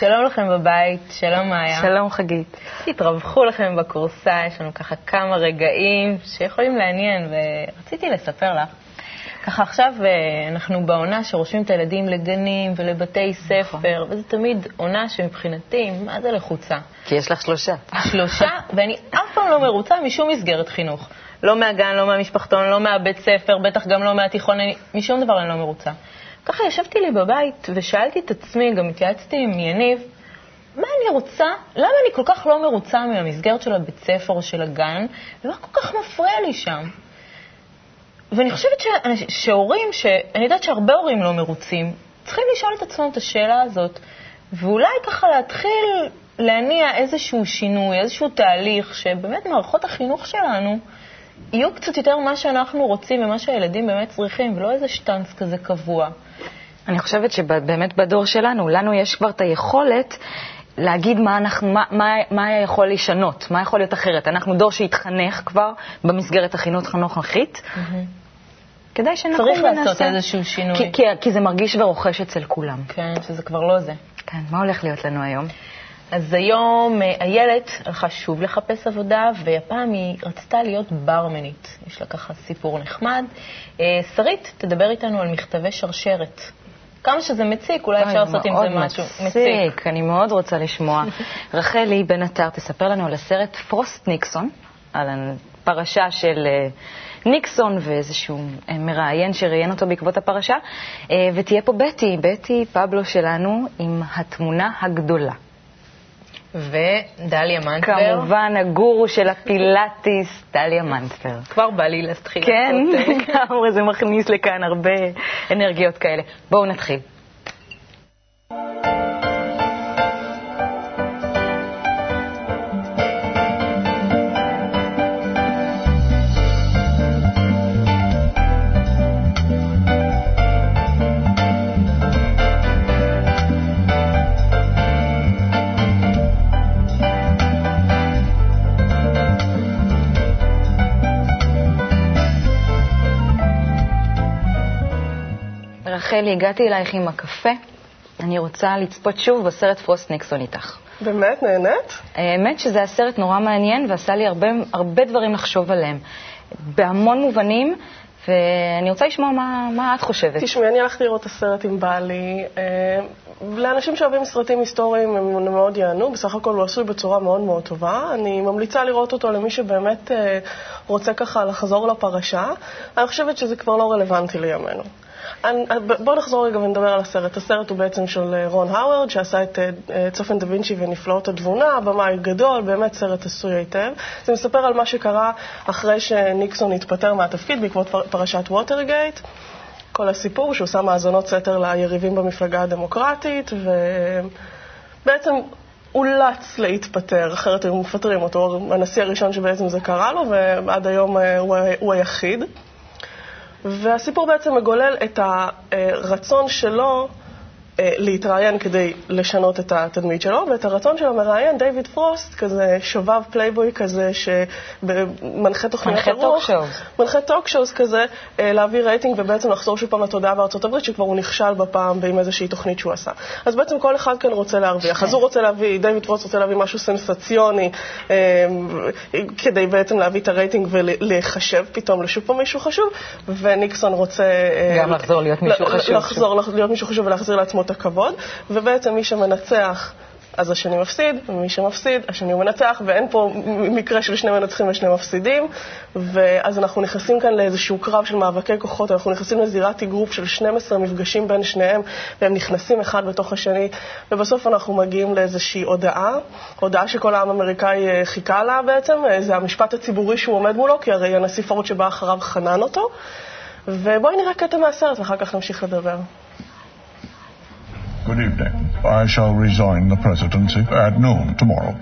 שלום לכם בבית, שלום מאיה. שלום חגית. תתרווחו לכם בכורסה, יש לנו ככה כמה רגעים שיכולים לעניין, ורציתי לספר לך. ככה עכשיו אה, אנחנו בעונה שרושמים את הילדים לגנים ולבתי ספר, וזו תמיד עונה שמבחינתי, מה זה לחוצה? כי יש לך שלושה. שלושה, ואני אף פעם לא מרוצה משום מסגרת חינוך. לא מהגן, לא מהמשפחתון, לא מהבית ספר, בטח גם לא מהתיכון, אני, משום דבר אני לא מרוצה. ככה ישבתי לי בבית ושאלתי את עצמי, גם התייעצתי עם יניב, מה אני רוצה, למה אני כל כך לא מרוצה מהמסגרת של הבית ספר או של הגן, ומה כל כך מפריע לי שם? ואני חושבת. שהורים, שאני יודעת שהרבה הורים לא מרוצים, צריכים לשאול את עצמם את השאלה הזאת, ואולי ככה להתחיל להניע איזשהו שינוי, איזשהו תהליך, שבאמת מערכות החינוך שלנו יהיו קצת יותר מה שאנחנו רוצים ומה שהילדים באמת צריכים, ולא איזה שטאנץ כזה קבוע. אני חושבת שבאמת בדור שלנו, לנו יש כבר את היכולת להגיד מה, אנחנו, מה, מה, מה היה יכול לשנות, מה יכול להיות אחרת. אנחנו דור שהתחנך כבר במסגרת החינוך הנוכחית. Mm-hmm. כדאי שנקום ונעשה... צריך לעשות איזשהו שינוי. כי, כי, כי זה מרגיש ורוכש אצל כולם. כן, שזה כבר לא זה. כן, מה הולך להיות לנו היום? אז היום אה, איילת הלכה שוב לחפש עבודה, והפעם היא רצתה להיות ברמנית. יש לה ככה סיפור נחמד. אה, שרית תדבר איתנו על מכתבי שרשרת. כמה שזה מציק, אולי אפשר לעשות עם זה משהו. מציק, מציק, אני מאוד רוצה לשמוע. רחלי בן עטר תספר לנו על הסרט פרוסט ניקסון, על הפרשה של אה, ניקסון ואיזשהו מראיין שראיין אותו בעקבות הפרשה, ותהיה פה בטי, בטי פבלו שלנו עם התמונה הגדולה. ודליה מנטבר. כמובן, הגורו של הפילאטיס, דליה מנטבר. כבר בא לי להתחיל כן, לגמרי, זה מכניס לכאן הרבה אנרגיות כאלה. בואו נתחיל. רחלי, הגעתי אלייך עם הקפה. אני רוצה לצפות שוב בסרט פרוסט ניקסון איתך. באמת? נהנית? האמת שזה היה סרט נורא מעניין ועשה לי הרבה, הרבה דברים לחשוב עליהם. בהמון מובנים, ואני רוצה לשמוע מה, מה את חושבת. תשמעי, אני הלכתי לראות את הסרט עם בעלי. אה, לאנשים שאוהבים סרטים היסטוריים הם מאוד יענו, בסך הכל הוא עשוי בצורה מאוד מאוד טובה. אני ממליצה לראות אותו למי שבאמת אה, רוצה ככה לחזור לפרשה. אני חושבת שזה כבר לא רלוונטי לימינו. בואו נחזור רגע ונדבר על הסרט. הסרט הוא בעצם של אה, רון האוורד, שעשה את אה, צופן דה וינצ'י ונפלאות התבונה, במאי גדול, באמת סרט עשוי היטב. זה מספר על מה שקרה אחרי שניקסון התפטר מהתפקיד בעקבות פרשת ווטרגייט. כל הסיפור שהוא שם האזנות סתר ליריבים במפלגה הדמוקרטית, ובעצם אולץ להתפטר, אחרת היו מפטרים אותו. הנשיא הראשון שבעצם זה קרה לו, ועד היום אה, הוא היחיד. והסיפור בעצם מגולל את הרצון שלו להתראיין כדי לשנות את התדמית שלו, ואת הרצון של המראיין, דיוויד פרוסט, כזה שובב פלייבוי כזה, שמנחה תוכניות אירוח, מנחה talk shows כזה, אה, להביא רייטינג ובעצם לחזור שוב פעם לתודעה בארצות הברית, שכבר הוא נכשל בפעם עם איזושהי תוכנית שהוא עשה. אז בעצם כל אחד כאן רוצה להרוויח. אז הוא רוצה להביא, דיוויד פרוסט רוצה להביא משהו סנסציוני, אה, כדי בעצם להביא את הרייטינג ולחשב פתאום לשוב פעם מישהו חשוב, וניקסון רוצה... גם לחזור להיות מישהו חשוב. לחזור להיות מישהו חשוב ולהחזיר לעצמו את הכבוד, ובעצם מי שמנצח אז השני מפסיד, ומי שמפסיד, השני הוא מנצח, ואין פה מקרה של שני מנצחים ושני מפסידים, ואז אנחנו נכנסים כאן לאיזשהו קרב של מאבקי כוחות, אנחנו נכנסים לזירת אגרוף של 12 מפגשים בין שניהם, והם נכנסים אחד בתוך השני, ובסוף אנחנו מגיעים לאיזושהי הודעה, הודעה שכל העם האמריקאי אה, חיכה לה בעצם, אה, זה המשפט הציבורי שהוא עומד מולו, כי הרי הנשיא פורד שבא אחריו חנן אותו, ובואי נראה קטע מהסרט ואחר כך נמשיך לדבר. Good evening. I shall resign the presidency at noon tomorrow.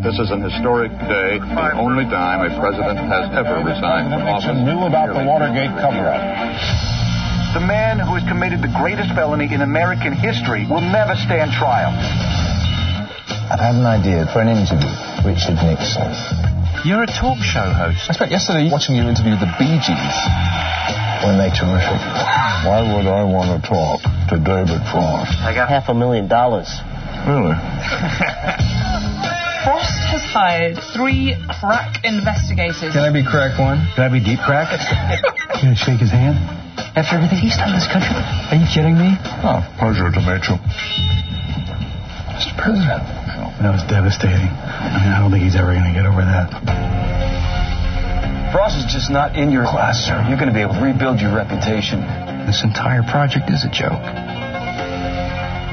This is an historic day, the only time a president has ever resigned from office. Nixon knew about the Watergate cover-up. The man who has committed the greatest felony in American history will never stand trial. I've had an idea for an interview. Richard Nixon. You're a talk show host. I spent yesterday watching you interview the Bee Gees. Weren't they terrific? Why would I want to talk to David Frost? I got half a million dollars. Really? Frost has hired three crack investigators. Can I be crack one? Can I be deep crack? Can I shake his hand? After everything he's done in this country? Are you kidding me? Oh, pleasure to meet you. Mr. President. That was devastating. I mean, I don't think he's ever going to get over that. Frost is just not in your class, sir. You're going to be able to rebuild your reputation. This entire project is a joke.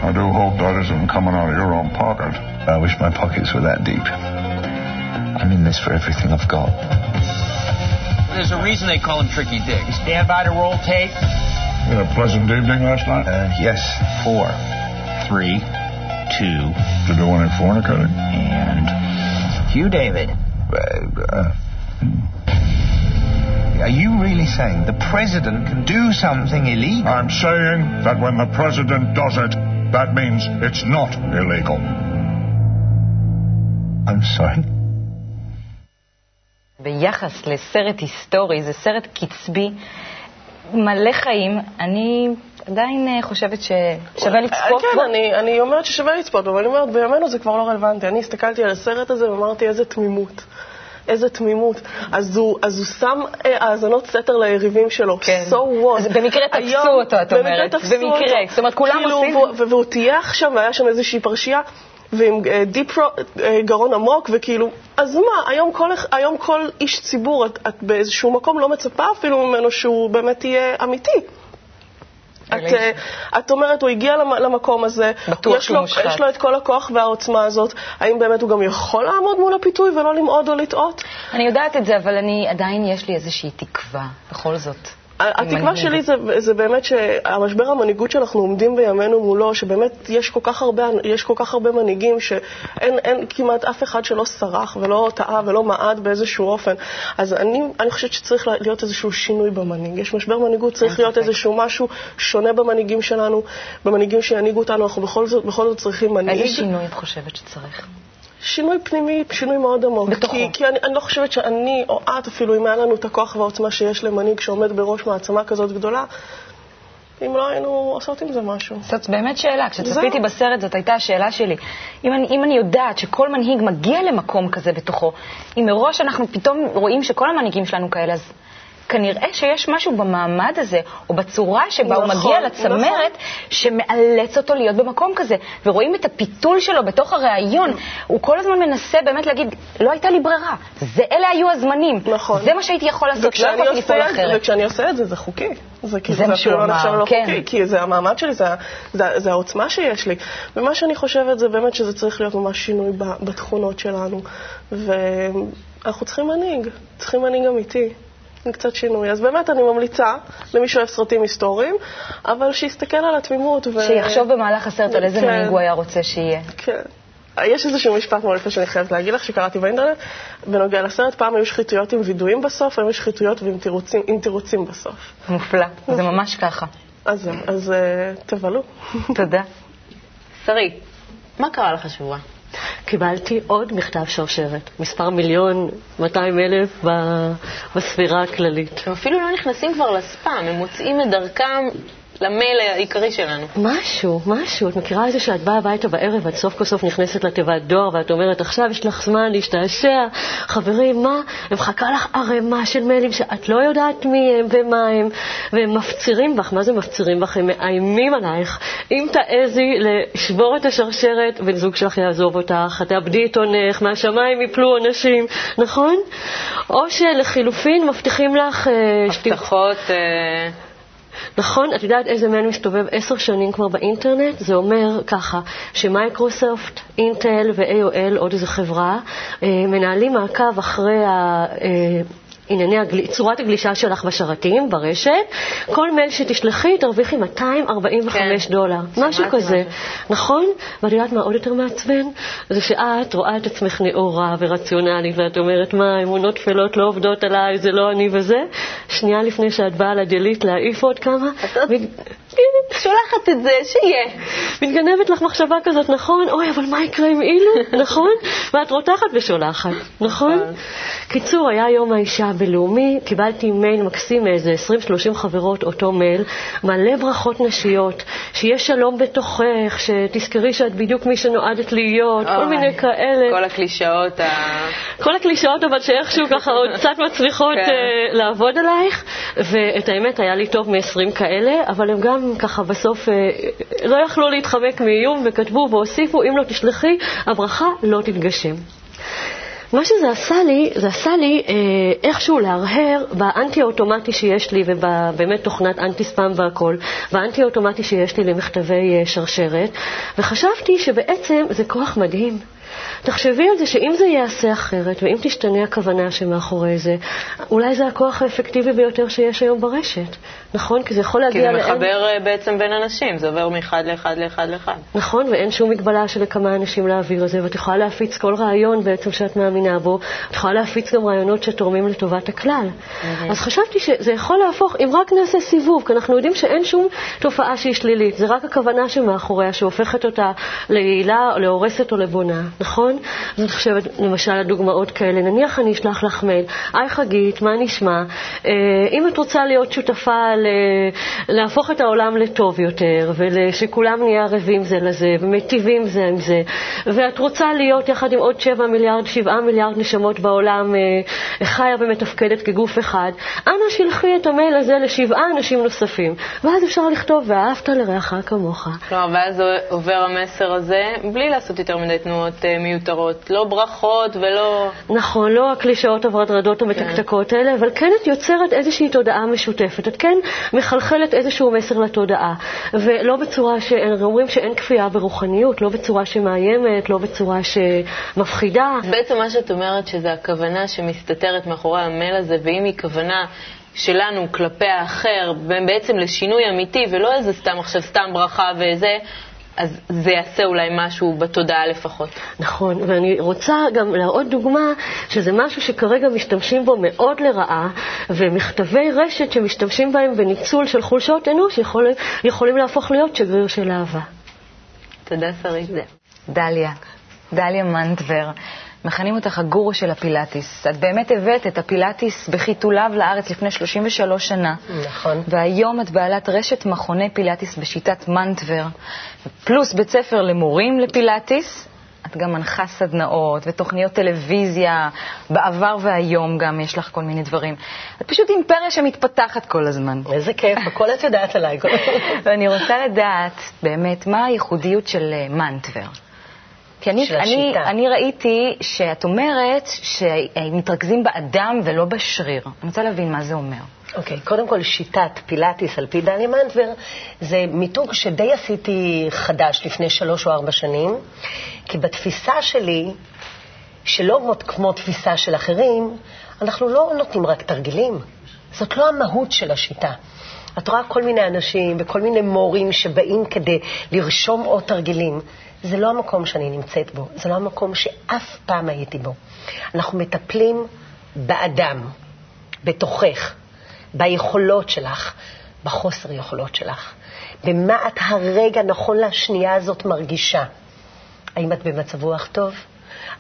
I do hope that isn't coming out of your own pocket. I wish my pockets were that deep. I'm in this for everything I've got. There's a reason they call him Tricky Dick. Stand by to roll tape. You had a pleasant evening last night? Uh, yes, four. Three, two, Did you do any fornicating? and Hugh David. Uh, uh, are you really saying the president can do something illegal? I'm saying that when the president does it, that means it's not illegal. I'm sorry. ביחס לסרט היסטורי, זה סרט קצבי, מלא חיים. אני עדיין אה, חושבת ששווה לצפות כן, בו. אני, אני אומרת ששווה לצפות בו, אבל אני אומרת, בימינו זה כבר לא רלוונטי. אני הסתכלתי על הסרט הזה ואמרתי, איזה תמימות. איזה תמימות. אז הוא, אז הוא שם אה, האזנות סתר ליריבים שלו. כן. So what? אז במקרה תפסו היום- אותו, את במקרה אומרת. תפסו במקרה. אותו. זאת אומרת, כולם כאילו, עושים- והוא טייח שם, והיה שם איזושהי פרשייה. ועם אה, דיפ רו- אה, גרון עמוק, וכאילו, אז מה, היום כל, היום כל איש ציבור, את, את באיזשהו מקום לא מצפה אפילו ממנו שהוא באמת יהיה אמיתי. את, אה, את אומרת, הוא הגיע למ- למקום הזה, בטוח יש לו. יש לו את כל הכוח והעוצמה הזאת, האם באמת הוא גם יכול לעמוד מול הפיתוי ולא למעוד או לטעות? אני יודעת את זה, אבל אני, עדיין יש לי איזושהי תקווה, בכל זאת. התקווה מנהיג. שלי זה, זה באמת שהמשבר המנהיגות שאנחנו עומדים בימינו מולו, שבאמת יש כל כך הרבה, יש כל כך הרבה מנהיגים שאין אין כמעט אף אחד שלא סרח ולא טעה ולא מעד באיזשהו אופן. אז אני, אני חושבת שצריך להיות איזשהו שינוי במנהיג. יש משבר מנהיגות, צריך להיות איזשהו משהו שונה במנהיגים שלנו, במנהיגים שינהיגו אותנו, אנחנו בכל זאת, בכל זאת צריכים מנהיג. איזה שינוי את חושבת שצריך? שינוי פנימי, שינוי מאוד עמוק. בתוכו. כי, כי אני, אני לא חושבת שאני או את, אפילו אם היה לנו את הכוח והעוצמה שיש למנהיג שעומד בראש מעצמה כזאת גדולה, אם לא היינו עושות עם זה משהו. זאת באמת שאלה. כשצפיתי זהו. בסרט זאת הייתה השאלה שלי. אם אני, אם אני יודעת שכל מנהיג מגיע למקום כזה בתוכו, אם מראש אנחנו פתאום רואים שכל המנהיגים שלנו כאלה, אז כנראה שיש משהו במעמד הזה, או בצורה שבה הוא נכון, מגיע לצמרת, שמאלץ אותו להיות במקום כזה. ורואים את הפיתול שלו בתוך הראיון. הוא כל הזמן מנסה באמת להגיד, לא הייתה לי ברירה. זה, אלה היו הזמנים. נכון. זה מה שהייתי יכול לעשות, לא יכולתי לפעול אחרת. וכשאני עושה את זה, זה חוקי. זה כאילו, זה שהוא אפילו לא נחשב לא כן. חוקי, כי זה המעמד שלי, זה, זה, זה העוצמה שיש לי. ומה שאני חושבת זה באמת שזה צריך להיות ממש שינוי בתכונות שלנו. ואנחנו צריכים מנהיג, צריכים מנהיג אמיתי. עם קצת שינוי. אז באמת אני ממליצה למי שאוהב סרטים היסטוריים, אבל שיסתכל על התמימות. ו... שיחשוב במהלך הסרט על איזה כן. מנהיג הוא היה רוצה שיהיה. כן. יש איזשהו משפט מאוד יפה שאני חייבת להגיד לך, שקראתי באינטרנט, בנוגע לסרט, פעם היו שחיתויות עם וידויים בסוף, היום יש שחיתויות ועם תירוצים, עם תירוצים בסוף. מופלא, זה ממש ככה. אז אז אה, תבלו. תודה. שרי, מה קרה לך השבוע? קיבלתי עוד מכתב שרשרת, מספר מיליון 200 אלף בספירה הכללית. הם אפילו לא נכנסים כבר לספאם, הם מוצאים את דרכם למייל העיקרי שלנו. משהו, משהו. את מכירה את זה שאת באה הביתה בערב ואת סוף כל סוף נכנסת לתיבת דואר ואת אומרת, עכשיו יש לך זמן להשתעשע. חברים, מה? הם מחכה לך ערימה של מיילים שאת לא יודעת מי הם ומה הם, והם מפצירים בך. מה זה מפצירים בך? הם מאיימים עלייך. אם תעזי לשבור את השרשרת, בן זוג שלך יעזוב אותך, את תאבדי את עונך, מהשמיים יפלו אנשים, נכון? או שלחילופין מבטיחים לך... אה, הבטחות... אה, נכון, את יודעת איזה מייל מסתובב עשר שנים כבר באינטרנט? זה אומר ככה, שמייקרוסופט, אינטל ו-AOL, עוד איזו חברה, אה, מנהלים מעקב אחרי ה... אה, ענייני הגל... צורת הגלישה שלך בשרתים, ברשת. כל מייל שתשלחי, תרוויחי 245 כן. דולר, משהו כזה. משהו. נכון? ואת יודעת מה עוד יותר מעצבן? זה שאת רואה את עצמך נאורה ורציונלית, ואת אומרת, מה, אמונות טפלות לא עובדות עליי, זה לא אני וזה. שנייה לפני שאת באה לדלית להעיף עוד כמה. שולחת את זה, שיהיה. מתגנבת לך מחשבה כזאת, נכון? אוי, אבל מה יקרה אם אילו, נכון? ואת רותחת ושולחת, נכון? קיצור, היה יום האישה הבינלאומי, קיבלתי מייל מקסים מאיזה 20-30 חברות, אותו מייל, מלא ברכות נשיות, שיהיה שלום בתוכך, שתזכרי שאת בדיוק מי שנועדת להיות, כל מיני כאלה. כל הקלישאות ה... כל הקלישאות, אבל שאיכשהו ככה עוד קצת מצליחות כן. אה, לעבוד עלייך, ואת האמת, היה לי טוב מ-20 כאלה, אבל הם גם ככה בסוף אה, לא יכלו להתחמק מאיום, וכתבו והוסיפו, אם לא תשלחי, הברכה לא תתגשם. מה שזה עשה לי, זה עשה לי אה, איכשהו להרהר באנטי האוטומטי שיש לי ובאמת תוכנת אנטי ספאם והכל, באנטי האוטומטי שיש לי למכתבי אה, שרשרת, וחשבתי שבעצם זה כוח מדהים. תחשבי על זה שאם זה ייעשה אחרת, ואם תשתנה הכוונה שמאחורי זה, אולי זה הכוח האפקטיבי ביותר שיש היום ברשת, נכון? כי זה יכול כי להגיע זה לאין... מחבר אה, בעצם בין אנשים, זה עובר מאחד לאחד לאחד לאחד. נכון, ואין שום מגבלה של לכמה אנשים להעביר את זה, ואת יכולה להפיץ כל רעיון בעצם שאת מאמינה בו, את יכולה להפיץ גם רעיונות שתורמים לטובת הכלל. אז חשבתי שזה יכול להפוך, אם רק נעשה סיבוב, כי אנחנו יודעים שאין שום תופעה שהיא שלילית, זה רק הכוונה שמאחוריה, שהופכת אותה ליעילה, להורסת או לבונה, נכון? אז אני חושבת, למשל, על דוגמאות כאלה, נניח אני אשלח לך מייל, היי חגית, מה נשמע? אה, אם את רוצה להיות שותפה ל... להפוך את העולם לטוב יותר, ושכולם נהיה ערבים זה לזה, ומיטיבים זה עם זה, ואת רוצה להיות יחד עם עוד 7 מיליארד, 7 מיליארד נשמות בעולם, אה, חיה ומתפקדת כגוף אחד, אנא שלחי את המייל הזה לשבעה אנשים נוספים. ואז אפשר לכתוב, ואהבת לרעך כמוך. כלומר, ואז עובר המסר הזה בלי לעשות יותר מדי תנועות אה, מיותרות. לא ברכות ולא... נכון, לא הקלישאות הוורדרדות המתקתקות האלה, אבל כן את יוצרת איזושהי תודעה משותפת. את כן מחלחלת איזשהו מסר לתודעה, ולא בצורה ש... אומרים שאין כפייה ברוחניות, לא בצורה שמאיימת, לא בצורה שמפחידה. בעצם מה שאת אומרת שזה הכוונה שמסתתרת מאחורי המייל הזה, ואם היא כוונה שלנו כלפי האחר, בעצם לשינוי אמיתי, ולא איזה סתם עכשיו סתם ברכה וזה, אז זה יעשה אולי משהו בתודעה לפחות. נכון, ואני רוצה גם להראות דוגמה שזה משהו שכרגע משתמשים בו מאוד לרעה, ומכתבי רשת שמשתמשים בהם בניצול של חולשות אנוש יכול, יכולים להפוך להיות שגריר של אהבה. תודה, שרית. דליה, דליה מנטבר. מכנים אותך הגורו של הפילאטיס. את באמת הבאת את הפילאטיס בחיתוליו לארץ לפני 33 שנה. נכון. והיום את בעלת רשת מכוני פילאטיס בשיטת מנטבר, פלוס בית ספר למורים לפילאטיס. את גם מנחה סדנאות ותוכניות טלוויזיה, בעבר והיום גם יש לך כל מיני דברים. את פשוט אימפריה שמתפתחת כל הזמן. איזה כיף, הכל את יודעת עליי. ואני רוצה לדעת באמת מה הייחודיות של אה, מנטבר. כי אני, אני, אני ראיתי שאת אומרת שמתרכזים באדם ולא בשריר. אני רוצה להבין מה זה אומר. אוקיי, okay, קודם כל שיטת פילאטיס על פי דני מנטבר זה מיתוג שדי עשיתי חדש לפני שלוש או ארבע שנים, כי בתפיסה שלי, שלא כמו תפיסה של אחרים, אנחנו לא נותנים רק תרגילים. זאת לא המהות של השיטה. את רואה כל מיני אנשים וכל מיני מורים שבאים כדי לרשום עוד תרגילים. זה לא המקום שאני נמצאת בו, זה לא המקום שאף פעם הייתי בו. אנחנו מטפלים באדם, בתוכך, ביכולות שלך, בחוסר יכולות שלך, במה את הרגע, נכון לשנייה הזאת, מרגישה. האם את במצב רוח טוב?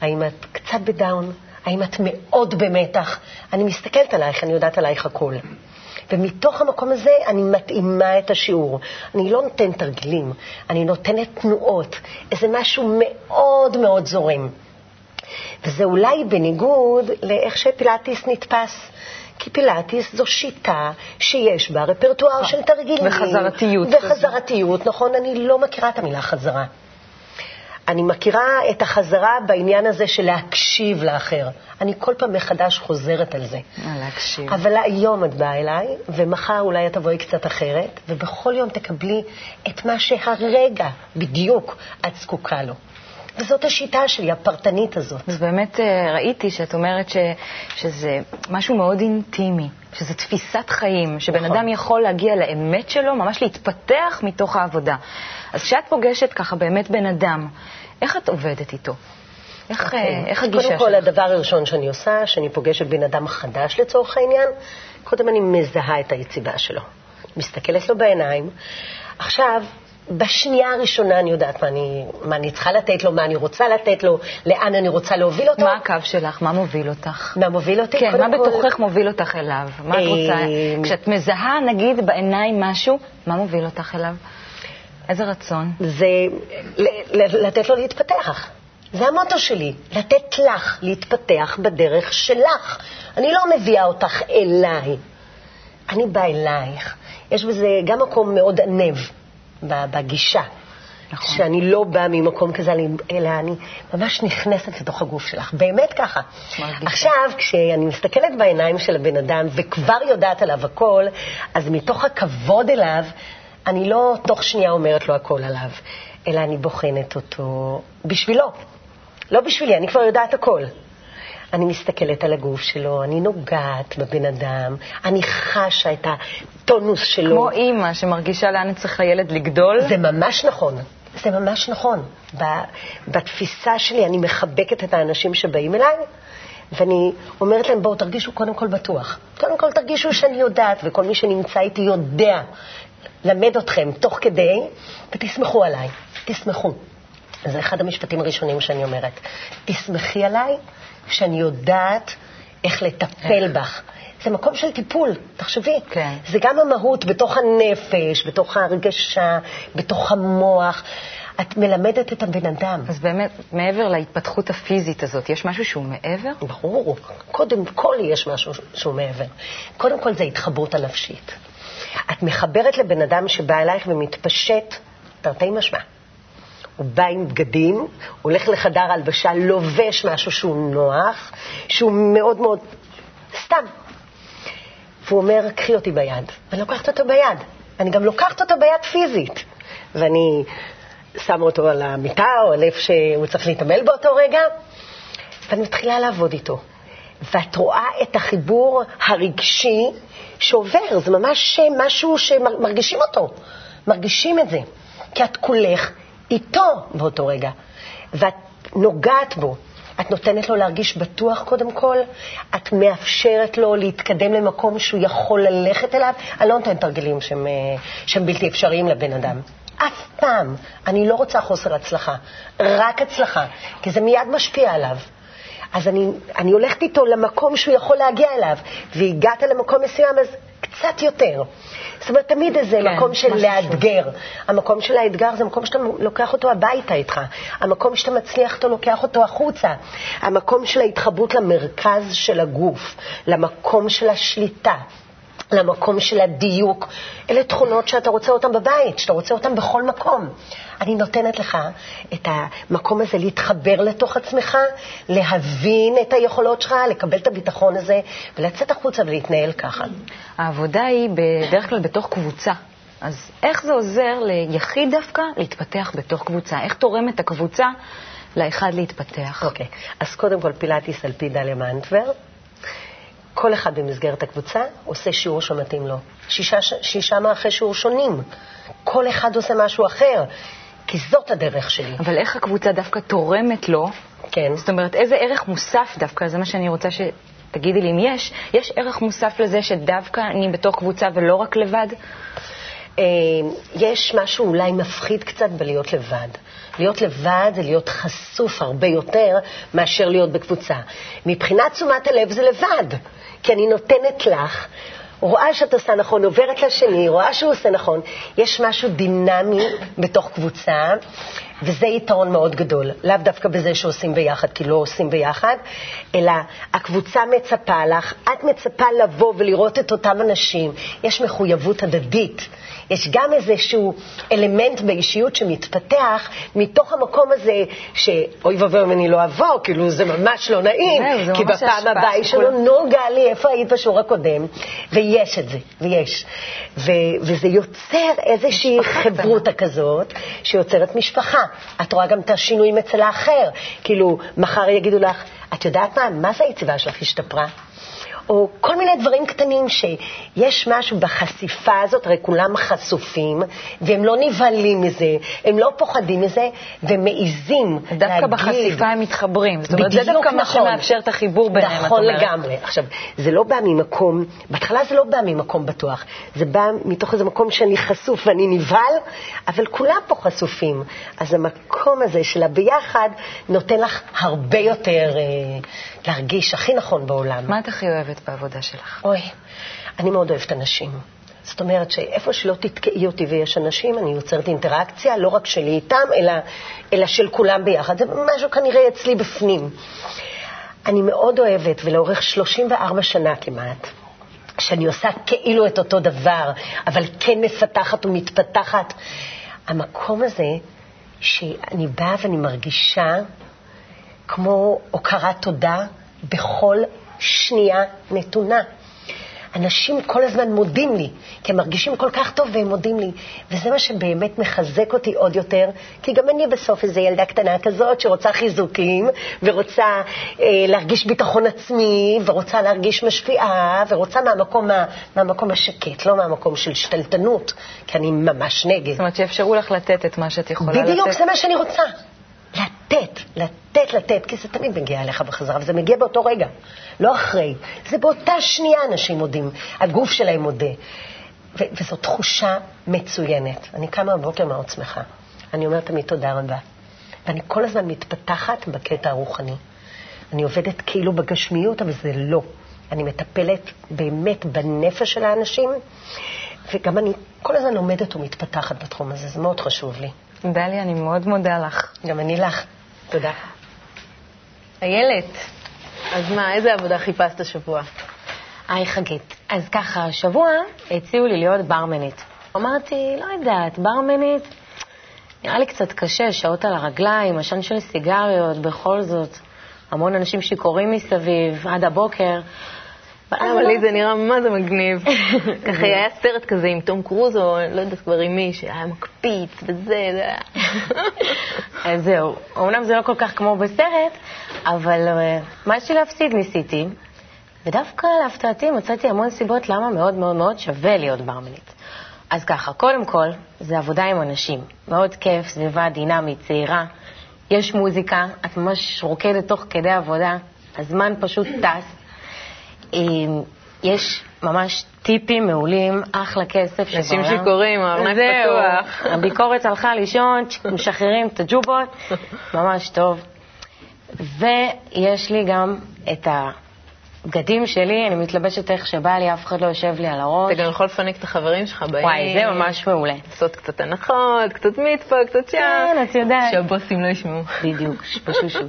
האם את קצת בדאון? האם את מאוד במתח? אני מסתכלת עלייך, אני יודעת עלייך הכול. ומתוך המקום הזה אני מתאימה את השיעור. אני לא נותנת תרגילים, אני נותנת תנועות, איזה משהו מאוד מאוד זורם. וזה אולי בניגוד לאיך שפילאטיס נתפס. כי פילאטיס זו שיטה שיש בה רפרטואר של תרגילים. וחזרתיות. וחזרתיות, נכון, אני לא מכירה את המילה חזרה. אני מכירה את החזרה בעניין הזה של להקשיב לאחר. אני כל פעם מחדש חוזרת על זה. להקשיב. אבל היום את באה אליי, ומחר אולי את תבואי קצת אחרת, ובכל יום תקבלי את מה שהרגע בדיוק את זקוקה לו. וזאת השיטה שלי, הפרטנית הזאת. אז באמת אה, ראיתי שאת אומרת ש, שזה משהו מאוד אינטימי, שזה תפיסת חיים, שבן נכון. אדם יכול להגיע לאמת שלו, ממש להתפתח מתוך העבודה. אז כשאת פוגשת ככה באמת בן אדם, איך את עובדת איתו? איך, okay. אוקיי. איך הגישה שלך? קודם כל, הדבר הראשון שאני עושה, שאני פוגשת בן אדם חדש לצורך העניין, קודם אני מזהה את היציבה שלו. מסתכלת לו בעיניים, עכשיו, בשנייה הראשונה אני יודעת מה אני, מה אני צריכה לתת לו, מה אני רוצה לתת לו, לאן אני רוצה להוביל אותו. מה הקו שלך? מה מוביל אותך? מה מוביל אותי? כן, מה כל- בתוכך מוביל אותך אליו? מה את רוצה? אה, כשאת מזהה, נגיד, בעיניים משהו, מה מוביל אותך אליו? איזה רצון? זה לתת לו להתפתח. זה המוטו שלי, לתת לך להתפתח בדרך שלך. אני לא מביאה אותך אליי, אני באה אלייך. יש בזה גם מקום מאוד ענב בגישה. נכון. שאני לא באה ממקום כזה, אלא אני ממש נכנסת לתוך הגוף שלך. באמת ככה. מרגישה. עכשיו, כשאני מסתכלת בעיניים של הבן אדם וכבר יודעת עליו הכל, אז מתוך הכבוד אליו, אני לא תוך שנייה אומרת לו הכל עליו, אלא אני בוחנת אותו בשבילו. לא בשבילי, אני כבר יודעת הכל. אני מסתכלת על הגוף שלו, אני נוגעת בבן אדם, אני חשה את הטונוס שלו. כמו אימא שמרגישה לאן צריך הילד לגדול. זה ממש נכון. זה ממש נכון. בתפיסה שלי אני מחבקת את האנשים שבאים אליי, ואני אומרת להם, בואו תרגישו קודם כל בטוח. קודם כל תרגישו שאני יודעת, וכל מי שנמצא איתי יודע למד אתכם תוך כדי, ותסמכו עליי. תסמכו. זה אחד המשפטים הראשונים שאני אומרת. תסמכי עליי שאני יודעת איך לטפל בך. זה מקום של טיפול, תחשבי. כן. זה גם המהות בתוך הנפש, בתוך ההרגשה, בתוך המוח. את מלמדת את הבן אדם. אז באמת, מעבר להתפתחות הפיזית הזאת, יש משהו שהוא מעבר? ברור. קודם כל יש משהו שהוא מעבר. קודם כל זה ההתחברות הנפשית. את מחברת לבן אדם שבא אלייך ומתפשט, תרתי משמע. הוא בא עם בגדים, הולך לחדר הלבשה, לובש משהו שהוא נוח, שהוא מאוד מאוד... סתם. והוא אומר, קחי אותי ביד. ואני לוקחת אותו ביד. אני גם לוקחת אותו ביד פיזית. ואני שמה אותו על המיטה או על איפה שהוא צריך להתעמל באותו רגע, ואני מתחילה לעבוד איתו. ואת רואה את החיבור הרגשי שעובר, זה ממש משהו שמרגישים אותו, מרגישים את זה. כי את כולך איתו באותו רגע, ואת נוגעת בו. את נותנת לו להרגיש בטוח קודם כל, את מאפשרת לו להתקדם למקום שהוא יכול ללכת אליו. אני לא נותנת תרגילים שהם, אה, שהם בלתי אפשריים לבן אדם. אף פעם. אני לא רוצה חוסר הצלחה, רק הצלחה, כי זה מיד משפיע עליו. אז אני, אני הולכת איתו למקום שהוא יכול להגיע אליו, והגעת למקום מסוים, אז קצת יותר. זאת אומרת, תמיד איזה כן, מקום של לאתגר. המקום של האתגר זה מקום שאתה לוקח אותו הביתה איתך. המקום שאתה מצליח אותו, לוקח אותו החוצה. המקום של ההתחברות למרכז של הגוף, למקום של השליטה. למקום של הדיוק. אלה תכונות שאתה רוצה אותן בבית, שאתה רוצה אותן בכל מקום. אני נותנת לך את המקום הזה להתחבר לתוך עצמך, להבין את היכולות שלך, לקבל את הביטחון הזה, ולצאת החוצה ולהתנהל ככה. העבודה היא בדרך כלל בתוך קבוצה. אז איך זה עוזר ליחיד דווקא להתפתח בתוך קבוצה? איך תורמת הקבוצה לאחד להתפתח? אוקיי, אז קודם כל פילאטיס על פי דליה מאנטבר. כל אחד במסגרת הקבוצה עושה שיעור שמתאים לו. שישה, שישה מערכי שיעור שונים. כל אחד עושה משהו אחר, כי זאת הדרך שלי. אבל איך הקבוצה דווקא תורמת לו? כן. זאת אומרת, איזה ערך מוסף דווקא, זה מה שאני רוצה שתגידי לי אם יש, יש ערך מוסף לזה שדווקא אני בתוך קבוצה ולא רק לבד? אה, יש משהו אולי מפחיד קצת בלהיות לבד. להיות לבד זה להיות חשוף הרבה יותר מאשר להיות בקבוצה. מבחינת תשומת הלב זה לבד, כי אני נותנת לך, רואה שאת עושה נכון, עוברת לשני, רואה שהוא עושה נכון. יש משהו דינמי בתוך קבוצה, וזה יתרון מאוד גדול. לאו דווקא בזה שעושים ביחד, כי לא עושים ביחד, אלא הקבוצה מצפה לך, את מצפה לבוא ולראות את אותם אנשים. יש מחויבות הדדית. יש גם איזשהו אלמנט באישיות שמתפתח מתוך המקום הזה, שאוי ואבוי אם אני לא אבוא, כאילו זה ממש לא נעים, זהו, כי בפעם הבאה יש לנו, נו גלי, איפה היית בשיעור הקודם? ויש את זה, ויש. ו- וזה יוצר איזושהי חברותה כזאת, שיוצרת משפחה. את רואה גם את השינויים אצל האחר. כאילו, מחר יגידו לך, את יודעת מה, מה זה היציבה שלך השתפרה? או כל מיני דברים קטנים שיש משהו בחשיפה הזאת, הרי כולם חשופים, והם לא נבהלים מזה, הם לא פוחדים מזה, והם מעיזים להגיד. דווקא בחשיפה הם מתחברים. זאת אומרת, זה דווקא מה נכון. שמאפשר את החיבור ביניהם, את נכון אומרת. לגמרי. עכשיו, זה לא בא ממקום, בהתחלה זה לא בא ממקום בטוח, זה בא מתוך איזה מקום שאני חשוף ואני נבהל, אבל כולם פה חשופים. אז המקום הזה של הביחד נותן לך הרבה יותר אה, להרגיש הכי נכון בעולם. מה את הכי אוהבת בעבודה שלך? אוי, אני מאוד אוהבת אנשים. זאת אומרת שאיפה שלא תתקעי אותי ויש אנשים, אני יוצרת אינטראקציה, לא רק שלי איתם, אלא, אלא של כולם ביחד. זה משהו כנראה אצלי בפנים. אני מאוד אוהבת, ולאורך 34 שנה כמעט, שאני עושה כאילו את אותו דבר, אבל כן מפתחת ומתפתחת, המקום הזה שאני באה ואני מרגישה כמו הוקרת תודה בכל שנייה נתונה. אנשים כל הזמן מודים לי, כי הם מרגישים כל כך טוב והם מודים לי. וזה מה שבאמת מחזק אותי עוד יותר, כי גם אני בסוף איזו ילדה קטנה כזאת שרוצה חיזוקים, ורוצה אה, להרגיש ביטחון עצמי, ורוצה להרגיש משפיעה, ורוצה מהמקום, מה, מהמקום השקט, לא מהמקום של שתלטנות, כי אני ממש נגד. זאת אומרת, שיאפשרו לך לתת את מה שאת יכולה לתת. בדיוק, זה מה שאני רוצה. לתת, לתת, לתת, כי זה תמיד מגיע אליך בחזרה, וזה מגיע באותו רגע, לא אחרי. זה באותה שנייה אנשים מודים, הגוף שלהם מודה. ו- וזו תחושה מצוינת. אני קמה בבוקר מאוד שמחה. אני אומרת תמיד תודה רבה. ואני כל הזמן מתפתחת בקטע הרוחני. אני עובדת כאילו בגשמיות, אבל זה לא. אני מטפלת באמת בנפש של האנשים, וגם אני כל הזמן לומדת ומתפתחת בתחום הזה, זה מאוד חשוב לי. דליה, אני מאוד מודה לך. גם אני לך. תודה. איילת, אז מה, איזה עבודה חיפשת השבוע? היי חגית. אז ככה, השבוע הציעו לי להיות ברמנית. אמרתי, לא יודעת, ברמנית, נראה לי קצת קשה, שעות על הרגליים, עשן של סיגריות, בכל זאת. המון אנשים שיכורים מסביב, עד הבוקר. אבל לי זה נראה מה זה מגניב. ככה היה סרט כזה עם תום קרוז, או לא יודעת כבר עם מי, שהיה מקפיץ וזה, זה היה... אז זהו, אמנם זה לא כל כך כמו בסרט, אבל אה, מה יש לי להפסיד ניסיתי, ודווקא להפתעתי מצאתי המון סיבות למה מאוד מאוד מאוד שווה להיות ברמנית. אז ככה, קודם כל, זה עבודה עם אנשים. מאוד כיף, סביבה דינמית, צעירה. יש מוזיקה, את ממש רוקדת תוך כדי עבודה, הזמן פשוט טס. יש ממש טיפים מעולים, אחלה כסף שבעולם. אנשים שיכורים, הארנק פתוח. הביקורת הלכה לישון, משחררים את הג'ובות, ממש טוב. ויש לי גם את הבגדים שלי, אני מתלבשת איך שבא לי, אף אחד לא יושב לי על הראש. אתה גם יכול לפנק את החברים שלך באים. וואי, זה ממש מעולה. לעשות קצת הנחות, קצת מצפה, קצת שם. כן, את יודעת. שהבוסים לא ישמעו. בדיוק, פשושו.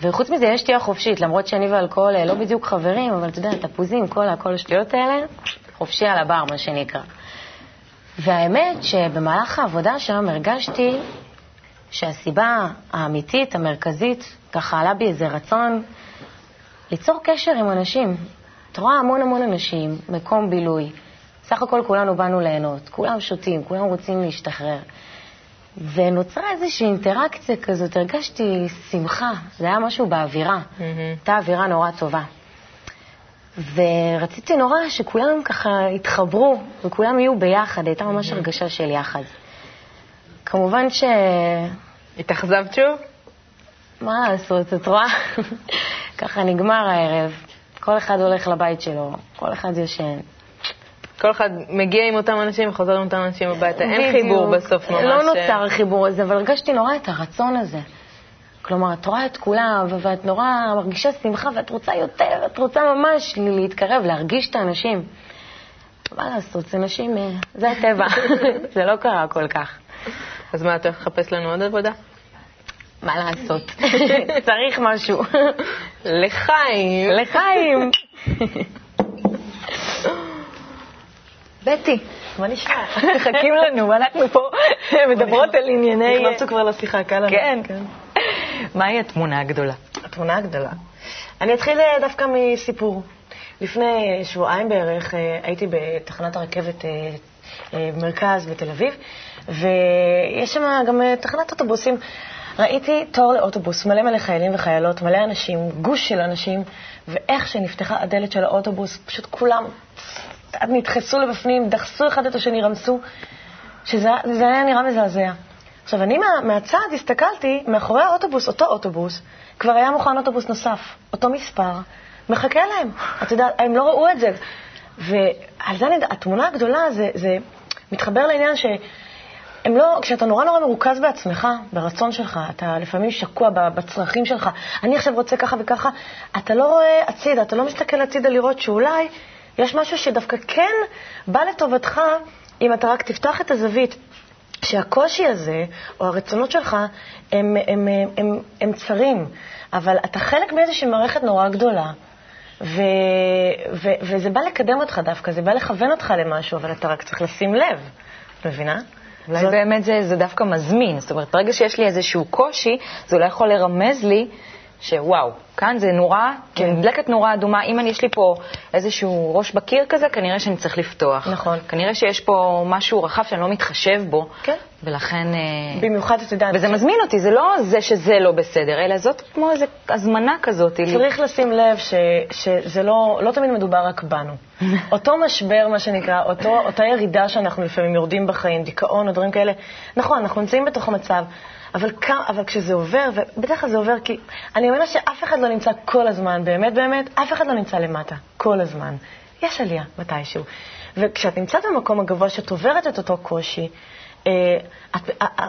וחוץ מזה, יש שתייה חופשית, למרות שאני ואלכוהול אה, לא בדיוק חברים, אבל אתה יודע, תפוזים, כל השטויות האלה, חופשי על הבר, מה שנקרא. והאמת שבמהלך העבודה שם הרגשתי שהסיבה האמיתית, המרכזית, ככה עלה בי איזה רצון ליצור קשר עם אנשים. את רואה המון המון אנשים, מקום בילוי. סך הכל כולנו באנו ליהנות, כולם שותים, כולם רוצים להשתחרר. ונוצרה איזושהי אינטראקציה כזאת, הרגשתי שמחה, זה היה משהו באווירה. הייתה אווירה נורא טובה. ורציתי נורא שכולם ככה יתחברו וכולם יהיו ביחד, הייתה ממש הרגשה של יחד. כמובן ש... התאכזבת שוב? מה לעשות, את רואה? ככה נגמר הערב, כל אחד הולך לבית שלו, כל אחד ישן. כל אחד מגיע עם אותם אנשים וחוזר עם אותם אנשים הביתה. אין. חיבור בסוף ממש. לא נוצר החיבור הזה, אבל הרגשתי נורא את הרצון הזה. כלומר, את רואה את כולם, ואת נורא מרגישה שמחה, ואת רוצה יותר, את רוצה ממש להתקרב, להרגיש את האנשים. מה לעשות, זה נשים, אה, זה הטבע, זה לא קרה כל כך. אז מה, אתה הולך לחפש לנו עוד עבודה? מה לעשות? צריך משהו. לחיים. לחיים. בטי, מה נשמע? מחכים לנו, ואנחנו פה מדברות על ענייני... נכנסנו כבר לשיחה, קל לנו. כן. מהי התמונה הגדולה? התמונה הגדולה. אני אתחיל אה, דווקא מסיפור. לפני שבועיים בערך אה, הייתי בתחנת הרכבת אה, אה, במרכז בתל אביב, ויש שם גם אה, תחנת אוטובוסים. ראיתי תור לאוטובוס, מלא מלא חיילים וחיילות, מלא אנשים, גוש של אנשים, ואיך שנפתחה הדלת של האוטובוס, פשוט כולם נדחסו לבפנים, דחסו אחד את השני, רמסו, שזה זה היה נראה מזעזע. עכשיו, אני מה, מהצד הסתכלתי, מאחורי האוטובוס, אותו אוטובוס, כבר היה מוכן אוטובוס נוסף, אותו מספר, מחכה להם. את יודעת, הם לא ראו את זה. ועל זה אני, התמונה הגדולה זה, זה מתחבר לעניין ש... הם לא, כשאתה נורא נורא מרוכז בעצמך, ברצון שלך, אתה לפעמים שקוע בצרכים שלך, אני עכשיו רוצה ככה וככה, אתה לא רואה הצידה, אתה לא מסתכל הצידה לראות שאולי יש משהו שדווקא כן בא לטובתך, אם אתה רק תפתח את הזווית, שהקושי הזה, או הרצונות שלך, הם, הם, הם, הם, הם צרים, אבל אתה חלק מאיזושהי מערכת נורא גדולה. ו, ו, וזה בא לקדם אותך דווקא, זה בא לכוון אותך למשהו, אבל אתה רק צריך לשים לב, מבינה? אולי זאת... באמת זה, זה דווקא מזמין. זאת אומרת, ברגע שיש לי איזשהו קושי, זה אולי יכול לרמז לי שוואו, כאן זה נורה, כן. נדלקת נורה אדומה. אם אני, יש לי פה איזשהו ראש בקיר כזה, כנראה שאני צריך לפתוח. נכון. כנראה שיש פה משהו רחב שאני לא מתחשב בו. כן. ולכן... אה, במיוחד, את יודעת... וזה מזמין אותי, זה לא זה שזה לא בסדר, אלא זאת כמו איזו הזמנה כזאת. צריך לי... לשים לב ש, שזה לא, לא תמיד מדובר רק בנו. אותו משבר, מה שנקרא, אותו, אותה ירידה שאנחנו לפעמים יורדים בחיים, דיכאון או דברים כאלה, נכון, אנחנו נמצאים בתוך המצב. אבל, אבל כשזה עובר, ובדרך כלל זה עובר כי אני אומרת שאף אחד לא נמצא כל הזמן, באמת באמת, אף אחד לא נמצא למטה כל הזמן. יש עלייה מתישהו. וכשאת נמצאת במקום הגבוה, שאת עוברת את אותו קושי,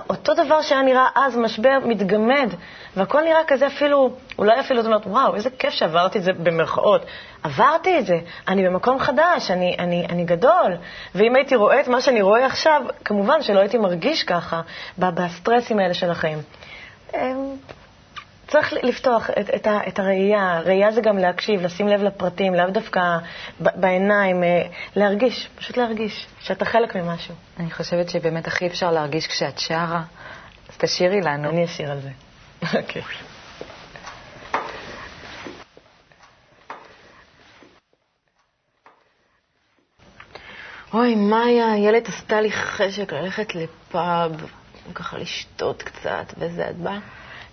אותו דבר שהיה נראה אז משבר מתגמד, והכל נראה כזה אפילו, אולי אפילו את אומרת, וואו, איזה כיף שעברתי את זה במרכאות. עברתי את זה, אני במקום חדש, אני, אני, אני גדול. ואם הייתי רואה את מה שאני רואה עכשיו, כמובן שלא הייתי מרגיש ככה בסטרסים האלה של החיים. צריך לפתוח את, את, ה, את הראייה. ראייה זה גם להקשיב, לשים לב לפרטים, לאו דווקא בעיניים, אה, להרגיש, פשוט להרגיש שאתה חלק ממשהו. אני חושבת שבאמת הכי אפשר להרגיש כשאת שרה, אז תשאירי לנו. אני אשיר על זה. אוקיי. אוי, מאיה, הילד עשתה לי חשק ללכת לפאב, ככה לשתות קצת, וזה, את באה?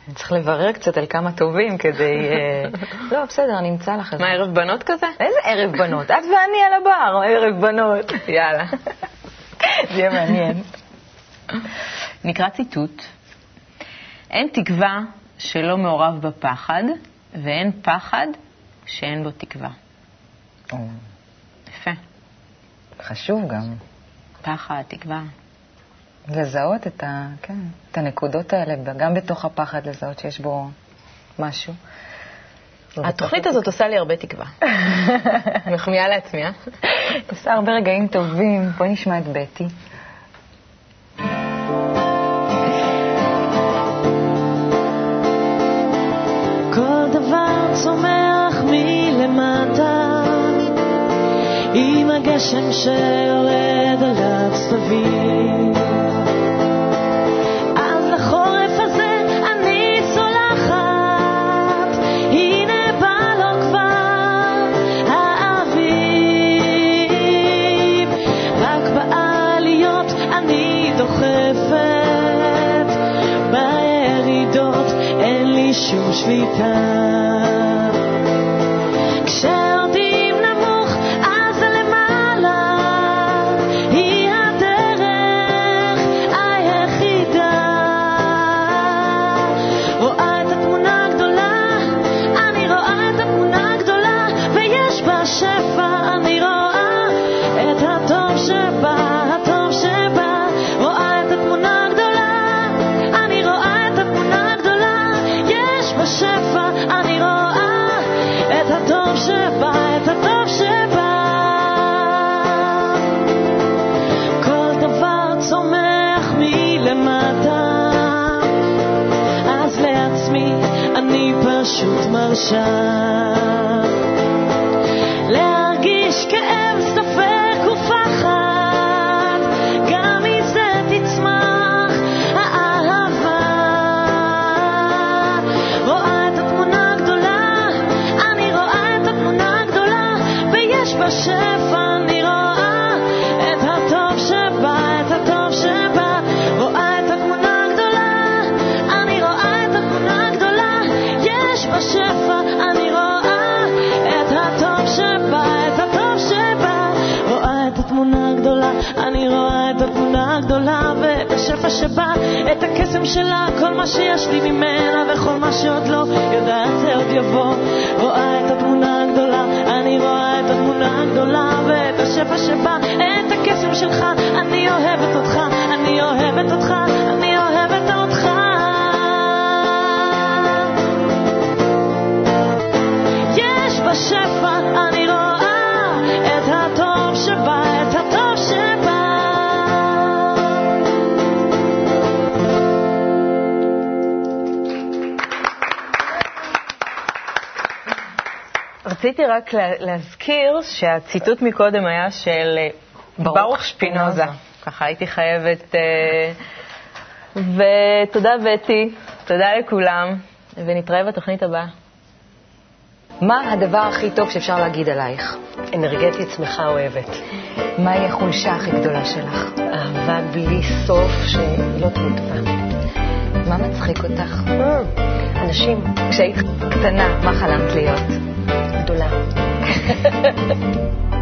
אני צריך לברר קצת על כמה טובים כדי... אה, לא, בסדר, אני אמצא לך את זה. מה, ערב בנות כזה? איזה ערב בנות? את ואני על הבר, ערב בנות. יאללה. זה יהיה מעניין. נקרא ציטוט: אין תקווה שלא מעורב בפחד, ואין פחד שאין בו תקווה. יפה. חשוב גם. פחד, תקווה. לזהות את, ה, כן, את הנקודות האלה, גם בתוך הפחד לזהות שיש בו משהו. התוכנית הזאת עושה לי הרבה תקווה. מחמיאה לעצמי, אה? עושה הרבה רגעים טובים. בואי נשמע את בטי. כל דבר צומח מלמטה עם הגשם שיורד על הצלבים שום שביתה sa. מה שיש לי ממנה וכל מה שעוד לא יודעת זה עוד יבוא. רציתי רק לה- להזכיר שהציטוט מקודם היה של אה, ברוך שפינוזה. ככה הייתי חייבת. אה, ותודה בטי, תודה לכולם, ונתראה בתוכנית הבאה. מה הדבר הכי טוב שאפשר להגיד עלייך? אנרגטית, שמחה, אוהבת. מהי החולשה הכי גדולה שלך? אהבה בלי סוף שלא טובה. מה מצחיק אותך? אנשים. כשהיית קטנה, מה חלמת להיות? גדולה.